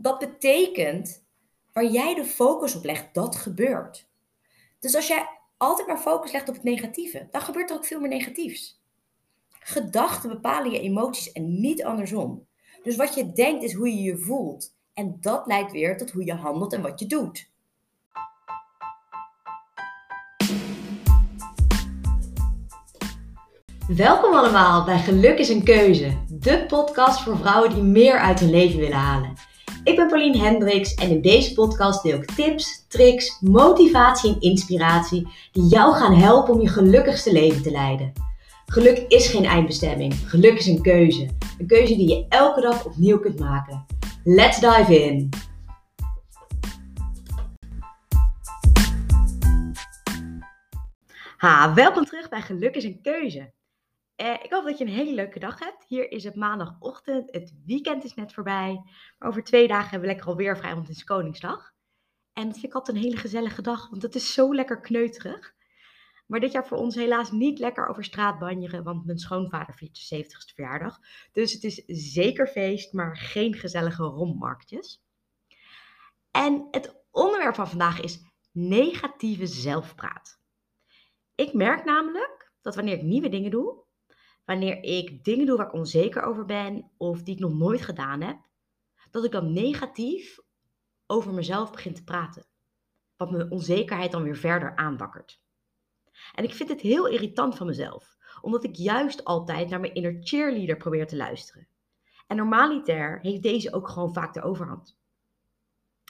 dat betekent waar jij de focus op legt, dat gebeurt. Dus als jij altijd maar focus legt op het negatieve, dan gebeurt er ook veel meer negatiefs. Gedachten bepalen je emoties en niet andersom. Dus wat je denkt is hoe je je voelt. En dat leidt weer tot hoe je handelt en wat je doet. Welkom allemaal bij Geluk is een Keuze, de podcast voor vrouwen die meer uit hun leven willen halen. Ik ben Pauline Hendricks en in deze podcast deel ik tips, tricks, motivatie en inspiratie die jou gaan helpen om je gelukkigste leven te leiden. Geluk is geen eindbestemming, geluk is een keuze. Een keuze die je elke dag opnieuw kunt maken. Let's dive in! Ha, welkom terug bij Geluk is een keuze. Uh, ik hoop dat je een hele leuke dag hebt. Hier is het maandagochtend. Het weekend is net voorbij. Maar over twee dagen hebben we lekker alweer vrij, want het is Koningsdag. En dat vind ik altijd een hele gezellige dag, want het is zo lekker kneuterig. Maar dit jaar voor ons helaas niet lekker over straat banjeren, want mijn schoonvader viert de 70ste verjaardag. Dus het is zeker feest, maar geen gezellige rommarktjes. En het onderwerp van vandaag is negatieve zelfpraat. Ik merk namelijk dat wanneer ik nieuwe dingen doe, wanneer ik dingen doe waar ik onzeker over ben of die ik nog nooit gedaan heb, dat ik dan negatief over mezelf begin te praten. Wat mijn onzekerheid dan weer verder aanwakkert. En ik vind het heel irritant van mezelf, omdat ik juist altijd naar mijn inner cheerleader probeer te luisteren. En normaliter heeft deze ook gewoon vaak de overhand.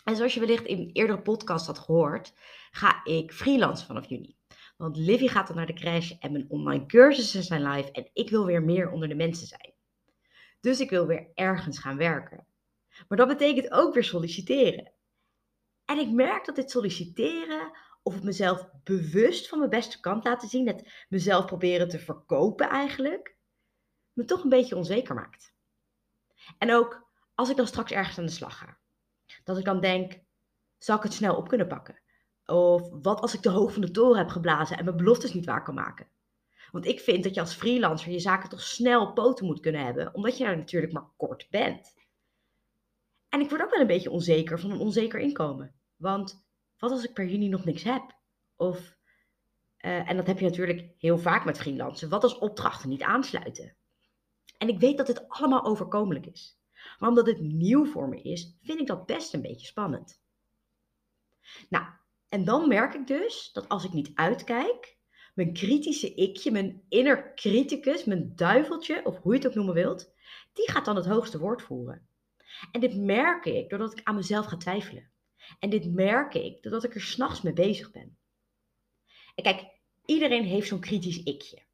En zoals je wellicht in een eerdere podcast had gehoord, ga ik freelance vanaf juni. Want Livy gaat dan naar de crash en mijn online cursussen zijn live en ik wil weer meer onder de mensen zijn. Dus ik wil weer ergens gaan werken. Maar dat betekent ook weer solliciteren. En ik merk dat dit solliciteren of het mezelf bewust van mijn beste kant laten zien, het mezelf proberen te verkopen eigenlijk, me toch een beetje onzeker maakt. En ook als ik dan straks ergens aan de slag ga, dat ik dan denk, zal ik het snel op kunnen pakken? Of wat als ik te hoog van de toren heb geblazen en mijn beloftes niet waar kan maken? Want ik vind dat je als freelancer je zaken toch snel poten moet kunnen hebben, omdat je daar natuurlijk maar kort bent. En ik word ook wel een beetje onzeker van een onzeker inkomen. Want wat als ik per juni nog niks heb? Of, uh, en dat heb je natuurlijk heel vaak met freelancen, wat als opdrachten niet aansluiten? En ik weet dat dit allemaal overkomelijk is. Maar omdat het nieuw voor me is, vind ik dat best een beetje spannend. Nou, en dan merk ik dus dat als ik niet uitkijk, mijn kritische ikje, mijn inner criticus, mijn duiveltje, of hoe je het ook noemen wilt, die gaat dan het hoogste woord voeren. En dit merk ik doordat ik aan mezelf ga twijfelen. En dit merk ik doordat ik er s'nachts mee bezig ben. En kijk, iedereen heeft zo'n kritisch ikje.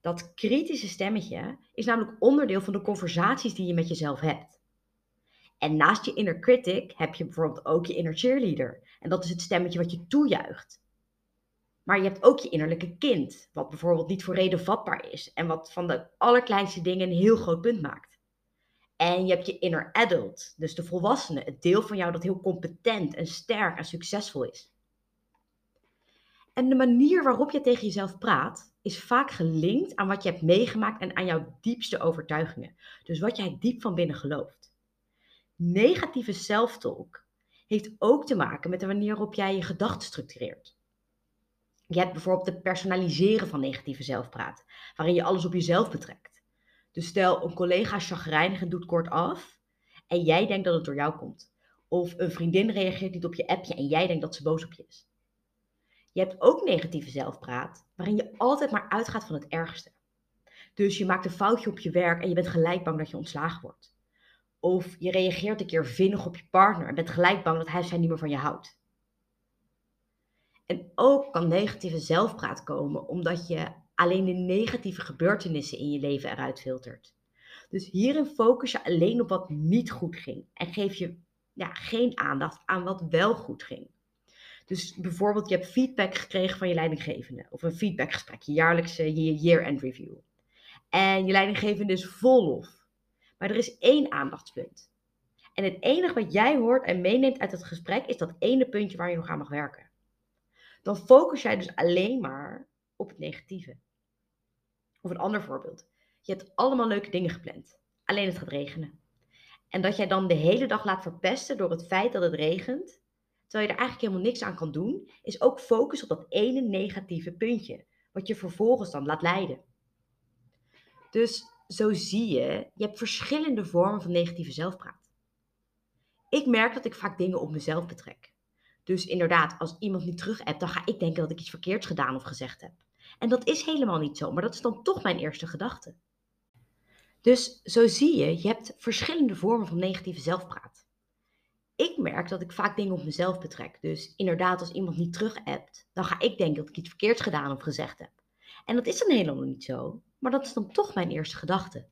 Dat kritische stemmetje is namelijk onderdeel van de conversaties die je met jezelf hebt. En naast je inner critic heb je bijvoorbeeld ook je inner cheerleader. En dat is het stemmetje wat je toejuicht. Maar je hebt ook je innerlijke kind, wat bijvoorbeeld niet voor reden vatbaar is en wat van de allerkleinste dingen een heel groot punt maakt. En je hebt je inner adult, dus de volwassene, het deel van jou dat heel competent en sterk en succesvol is. En de manier waarop je tegen jezelf praat, is vaak gelinkt aan wat je hebt meegemaakt en aan jouw diepste overtuigingen. Dus wat jij diep van binnen gelooft. Negatieve self-talk heeft ook te maken met de manier waarop jij je gedachten structureert. Je hebt bijvoorbeeld het personaliseren van negatieve zelfpraat, waarin je alles op jezelf betrekt. Dus stel een collega chagrijnig en doet kort af en jij denkt dat het door jou komt. Of een vriendin reageert niet op je appje en jij denkt dat ze boos op je is. Je hebt ook negatieve zelfpraat, waarin je altijd maar uitgaat van het ergste. Dus je maakt een foutje op je werk en je bent gelijk bang dat je ontslagen wordt. Of je reageert een keer vinnig op je partner en bent gelijk bang dat hij of zij niet meer van je houdt. En ook kan negatieve zelfpraat komen omdat je alleen de negatieve gebeurtenissen in je leven eruit filtert. Dus hierin focus je alleen op wat niet goed ging en geef je ja, geen aandacht aan wat wel goed ging. Dus bijvoorbeeld, je hebt feedback gekregen van je leidinggevende of een feedbackgesprek, je jaarlijkse year-end review. En je leidinggevende is vol lof. Maar er is één aandachtspunt. En het enige wat jij hoort en meeneemt uit het gesprek is dat ene puntje waar je nog aan mag werken. Dan focus jij dus alleen maar op het negatieve. Of een ander voorbeeld. Je hebt allemaal leuke dingen gepland. Alleen het gaat regenen. En dat jij dan de hele dag laat verpesten door het feit dat het regent, terwijl je er eigenlijk helemaal niks aan kan doen, is ook focus op dat ene negatieve puntje, wat je vervolgens dan laat leiden. Dus zo zie je, je hebt verschillende vormen van negatieve zelfpraat. Ik merk dat ik vaak dingen op mezelf betrek. Dus inderdaad, als iemand niet terug hebt, dan ga ik denken dat ik iets verkeerds gedaan of gezegd heb. En dat is helemaal niet zo, maar dat is dan toch mijn eerste gedachte. Dus zo zie je, je hebt verschillende vormen van negatieve zelfpraat. Ik merk dat ik vaak dingen op mezelf betrek. Dus inderdaad, als iemand niet terug appt, dan ga ik denken dat ik iets verkeerds gedaan of gezegd heb. En dat is dan helemaal niet zo, maar dat is dan toch mijn eerste gedachte.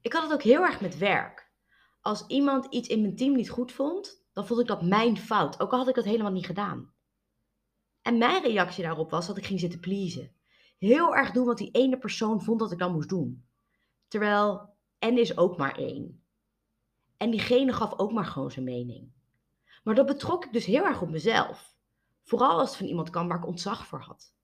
Ik had het ook heel erg met werk. Als iemand iets in mijn team niet goed vond, dan vond ik dat mijn fout, ook al had ik dat helemaal niet gedaan. En mijn reactie daarop was dat ik ging zitten pleasen. Heel erg doen wat die ene persoon vond dat ik dan moest doen. Terwijl N is ook maar één. En diegene gaf ook maar gewoon zijn mening. Maar dat betrok ik dus heel erg op mezelf. Vooral als het van iemand kwam waar ik ontzag voor had.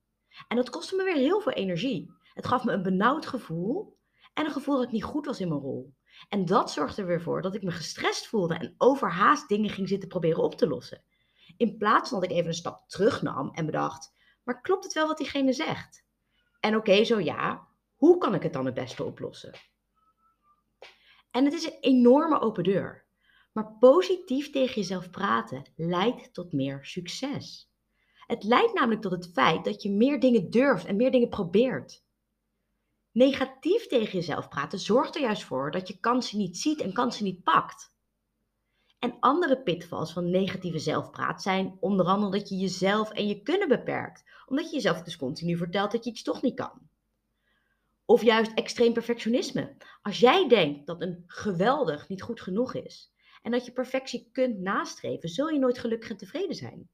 En dat kostte me weer heel veel energie. Het gaf me een benauwd gevoel en een gevoel dat ik niet goed was in mijn rol. En dat zorgde er weer voor dat ik me gestrest voelde en overhaast dingen ging zitten proberen op te lossen. In plaats van dat ik even een stap terugnam en bedacht: maar klopt het wel wat diegene zegt? En oké, zo ja, hoe kan ik het dan het beste oplossen? En het is een enorme open deur. Maar positief tegen jezelf praten leidt tot meer succes. Het leidt namelijk tot het feit dat je meer dingen durft en meer dingen probeert. Negatief tegen jezelf praten zorgt er juist voor dat je kansen niet ziet en kansen niet pakt. En andere pitfalls van negatieve zelfpraat zijn onder andere dat je jezelf en je kunnen beperkt, omdat je jezelf dus continu vertelt dat je iets toch niet kan. Of juist extreem perfectionisme. Als jij denkt dat een geweldig niet goed genoeg is en dat je perfectie kunt nastreven, zul je nooit gelukkig en tevreden zijn.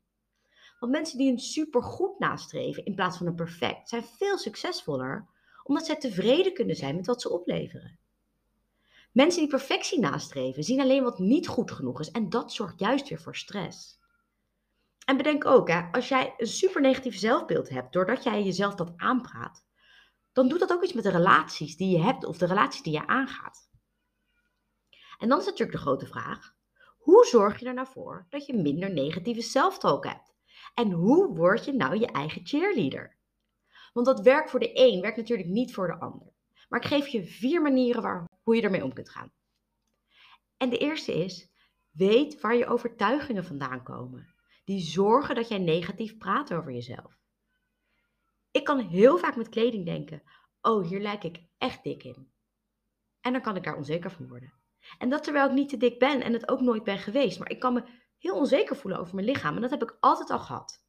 Want mensen die een supergoed nastreven in plaats van een perfect, zijn veel succesvoller omdat zij tevreden kunnen zijn met wat ze opleveren. Mensen die perfectie nastreven, zien alleen wat niet goed genoeg is en dat zorgt juist weer voor stress. En bedenk ook, hè, als jij een super negatief zelfbeeld hebt doordat jij jezelf dat aanpraat, dan doet dat ook iets met de relaties die je hebt of de relaties die je aangaat. En dan is natuurlijk de grote vraag: hoe zorg je er nou voor dat je minder negatieve zelftalk hebt? En hoe word je nou je eigen cheerleader? Want dat werkt voor de een werkt natuurlijk niet voor de ander. Maar ik geef je vier manieren waar, hoe je ermee om kunt gaan. En de eerste is: weet waar je overtuigingen vandaan komen. Die zorgen dat jij negatief praat over jezelf. Ik kan heel vaak met kleding denken: oh, hier lijk ik echt dik in. En dan kan ik daar onzeker van worden. En dat terwijl ik niet te dik ben en het ook nooit ben geweest. Maar ik kan me heel onzeker voelen over mijn lichaam. En dat heb ik altijd al gehad.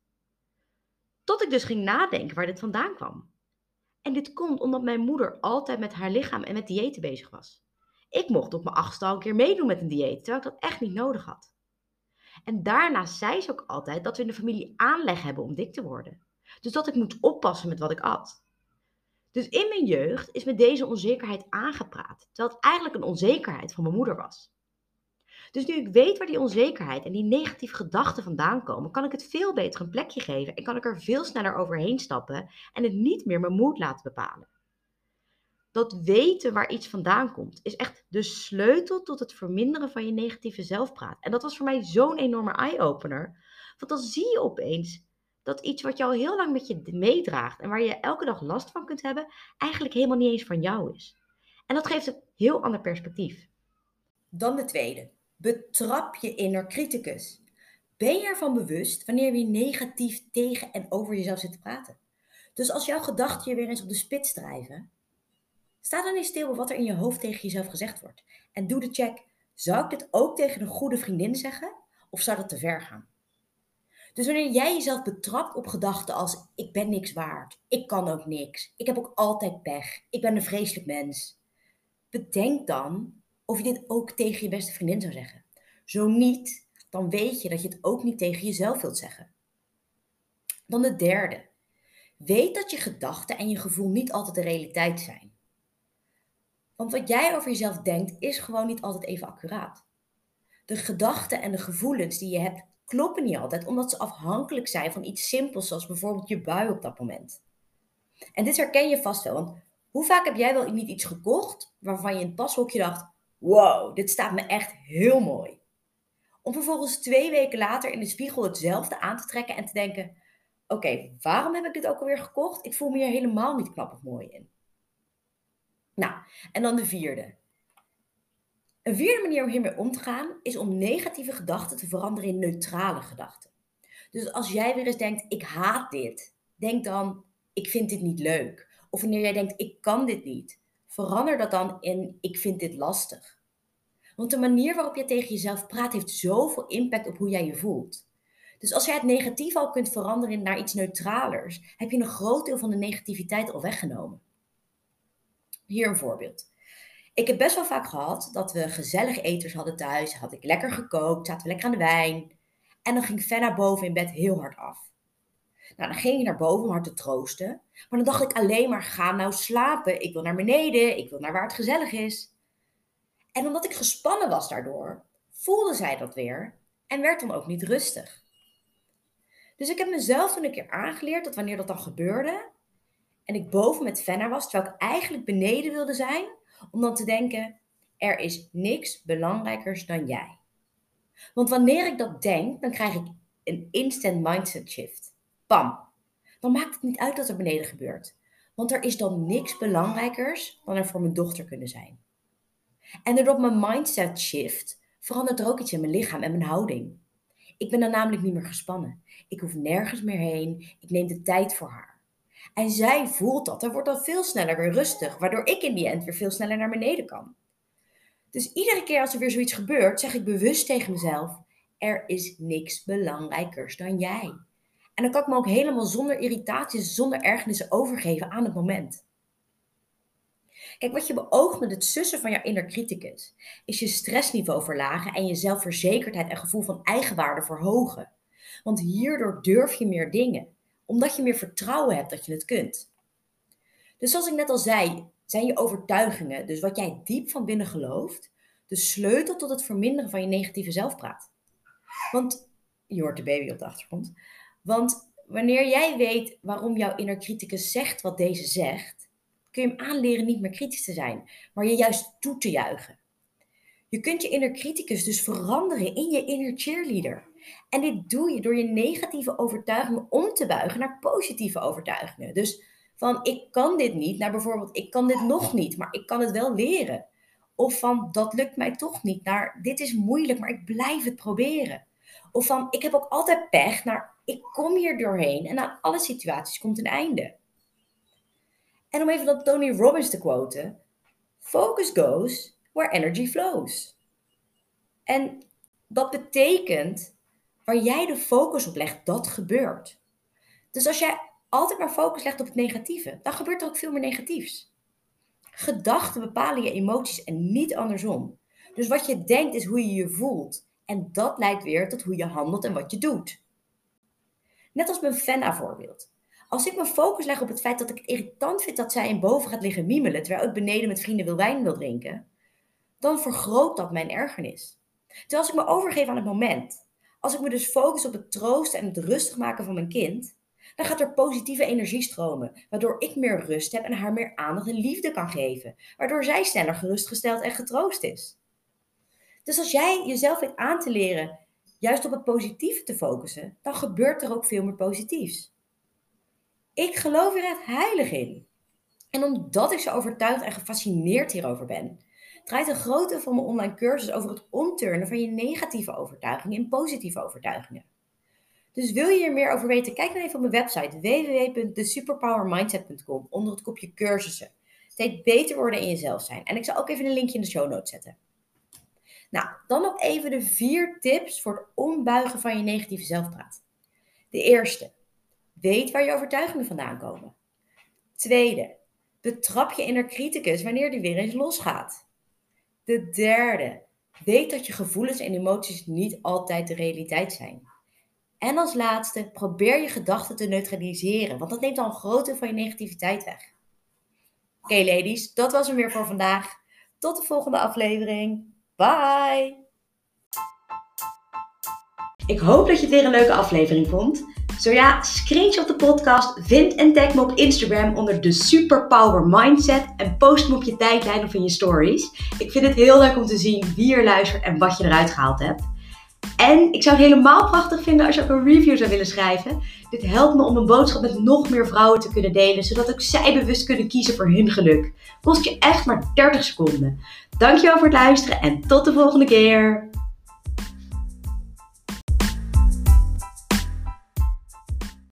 Tot ik dus ging nadenken waar dit vandaan kwam. En dit komt omdat mijn moeder altijd met haar lichaam en met diëten bezig was. Ik mocht op mijn achtste al een keer meedoen met een dieet, terwijl ik dat echt niet nodig had. En daarnaast zei ze ook altijd dat we in de familie aanleg hebben om dik te worden. Dus dat ik moet oppassen met wat ik at. Dus in mijn jeugd is me deze onzekerheid aangepraat, terwijl het eigenlijk een onzekerheid van mijn moeder was. Dus nu ik weet waar die onzekerheid en die negatieve gedachten vandaan komen, kan ik het veel beter een plekje geven en kan ik er veel sneller overheen stappen en het niet meer mijn moed laten bepalen. Dat weten waar iets vandaan komt, is echt de sleutel tot het verminderen van je negatieve zelfpraat. En dat was voor mij zo'n enorme eye-opener. Want dan zie je opeens dat iets wat je al heel lang met je meedraagt en waar je elke dag last van kunt hebben, eigenlijk helemaal niet eens van jou is. En dat geeft een heel ander perspectief. Dan de tweede. Betrap je inner criticus. Ben je ervan bewust wanneer je negatief tegen en over jezelf zit te praten? Dus als jouw gedachten je weer eens op de spits drijven, sta dan eens stil bij wat er in je hoofd tegen jezelf gezegd wordt. En doe de check. Zou ik dit ook tegen een goede vriendin zeggen? Of zou dat te ver gaan? Dus wanneer jij jezelf betrapt op gedachten als ik ben niks waard, ik kan ook niks, ik heb ook altijd pech, ik ben een vreselijk mens. Bedenk dan of je dit ook tegen je beste vriendin zou zeggen. Zo niet, dan weet je dat je het ook niet tegen jezelf wilt zeggen. Dan de derde. Weet dat je gedachten en je gevoel niet altijd de realiteit zijn. Want wat jij over jezelf denkt is gewoon niet altijd even accuraat. De gedachten en de gevoelens die je hebt kloppen niet altijd, omdat ze afhankelijk zijn van iets simpels, zoals bijvoorbeeld je bui op dat moment. En dit herken je vast wel, want hoe vaak heb jij wel niet iets gekocht waarvan je in het pashokje dacht: wow, dit staat me echt heel mooi. Om vervolgens twee weken later in de spiegel hetzelfde aan te trekken en te denken: oké, waarom heb ik dit ook alweer gekocht? Ik voel me hier helemaal niet knap of mooi in. Nou, en dan de vierde. Een vierde manier om hiermee om te gaan is om negatieve gedachten te veranderen in neutrale gedachten. Dus als jij weer eens denkt: ik haat dit, denk dan: ik vind dit niet leuk. Of wanneer jij denkt: ik kan dit niet, verander dat dan in: ik vind dit lastig. Want de manier waarop je tegen jezelf praat heeft zoveel impact op hoe jij je voelt. Dus als jij het negatief al kunt veranderen naar iets neutralers, heb je een groot deel van de negativiteit al weggenomen. Hier een voorbeeld. Ik heb best wel vaak gehad dat we gezellig eters hadden thuis. Had ik lekker gekookt, zaten we lekker aan de wijn. En dan ging Fenna boven in bed heel hard af. Nou, dan ging ik naar boven om haar te troosten. Maar dan dacht ik alleen maar, ga nou slapen. Ik wil naar beneden, ik wil naar waar het gezellig is. En omdat ik gespannen was daardoor, voelde zij dat weer en werd dan ook niet rustig. Dus ik heb mezelf toen een keer aangeleerd dat wanneer dat dan gebeurde en ik boven met Fenna was, terwijl ik eigenlijk beneden wilde zijn, om dan te denken: er is niks belangrijkers dan jij. Want wanneer ik dat denk, dan krijg ik een instant mindset shift. Pam. Dan maakt het niet uit wat er beneden gebeurt. Want er is dan niks belangrijkers dan er voor mijn dochter kunnen zijn. En doordat mijn mindset shift, verandert er ook iets in mijn lichaam en mijn houding. Ik ben dan namelijk niet meer gespannen. Ik hoef nergens meer heen. Ik neem de tijd voor haar. En zij voelt dat en wordt dan veel sneller weer rustig, waardoor ik in die end weer veel sneller naar beneden kan. Dus iedere keer als er weer zoiets gebeurt, zeg ik bewust tegen mezelf: er is niks belangrijkers dan jij. En dan kan ik me ook helemaal zonder irritaties, zonder ergernissen overgeven aan het moment. Kijk, wat je beoogt met het sussen van jouw inner criticus, is je stressniveau verlagen en je zelfverzekerdheid en gevoel van eigenwaarde verhogen. Want hierdoor durf je meer dingen, omdat je meer vertrouwen hebt dat je het kunt. Dus zoals ik net al zei, zijn je overtuigingen, dus wat jij diep van binnen gelooft, de sleutel tot het verminderen van je negatieve zelfpraat. Want je hoort de baby op de achtergrond. Want wanneer jij weet waarom jouw inner criticus zegt wat deze zegt, kun je hem aanleren niet meer kritisch te zijn, maar je juist toe te juichen. Je kunt je inner criticus dus veranderen in je inner cheerleader. En dit doe je door je negatieve overtuigingen om te buigen naar positieve overtuigingen. Dus van ik kan dit niet naar bijvoorbeeld ik kan dit nog niet, maar ik kan het wel leren. Of van dat lukt mij toch niet naar dit is moeilijk, maar ik blijf het proberen. Of van ik heb ook altijd pech naar ik kom hier doorheen en aan alle situaties komt een einde. En om even dat Tony Robbins te quoten: Focus goes where energy flows. En dat betekent waar jij de focus op legt, dat gebeurt. Dus als jij altijd maar focus legt op het negatieve, dan gebeurt er ook veel meer negatiefs. Gedachten bepalen je emoties en niet andersom. Dus wat je denkt is hoe je je voelt. En dat leidt weer tot hoe je handelt en wat je doet. Net als mijn Fenna voorbeeld. Als ik mijn focus leg op het feit dat ik het irritant vind dat zij in boven gaat liggen miemelen terwijl ik beneden met vrienden wil wijn wil drinken, dan vergroot dat mijn ergernis. Terwijl als ik me overgeef aan het moment, als ik me dus focus op het troosten en het rustig maken van mijn kind, dan gaat er positieve energie stromen, waardoor ik meer rust heb en haar meer aandacht en liefde kan geven, waardoor zij sneller gerustgesteld en getroost is. Dus als jij jezelf weet aan te leren juist op het positieve te focussen, dan gebeurt er ook veel meer positiefs. Ik geloof er echt heilig in. En omdat ik zo overtuigd en gefascineerd hierover ben, draait een groot deel van mijn online cursus over het omturnen van je negatieve overtuigingen in positieve overtuigingen. Dus wil je hier meer over weten, kijk dan even op mijn website www.thesuperpowermindset.com onder het kopje cursussen. Het heet beter worden in jezelf zijn. En ik zal ook even een linkje in de show notes zetten. Nou, dan nog even de vier tips voor het ombuigen van je negatieve zelfpraat. De eerste, weet waar je overtuigingen vandaan komen. Tweede, betrap je inner criticus wanneer die weer eens losgaat. De derde, weet dat je gevoelens en emoties niet altijd de realiteit zijn. En als laatste, probeer je gedachten te neutraliseren, want dat neemt al een groot deel van je negativiteit weg. Oké, ladies, dat was hem weer voor vandaag. Tot de volgende aflevering. Bye! Ik hoop dat je het weer een leuke aflevering vond. Zo ja, screenshot de podcast, vind en tag me op Instagram onder de Superpower Mindset en post me op je tijdlijn of in je stories. Ik vind het heel leuk om te zien wie er luistert en wat je eruit gehaald hebt. En ik zou het helemaal prachtig vinden als je ook een review zou willen schrijven. Dit helpt me om een boodschap met nog meer vrouwen te kunnen delen, zodat ook zij bewust kunnen kiezen voor hun geluk. Kost je echt maar 30 seconden. Dankjewel voor het luisteren en tot de volgende keer.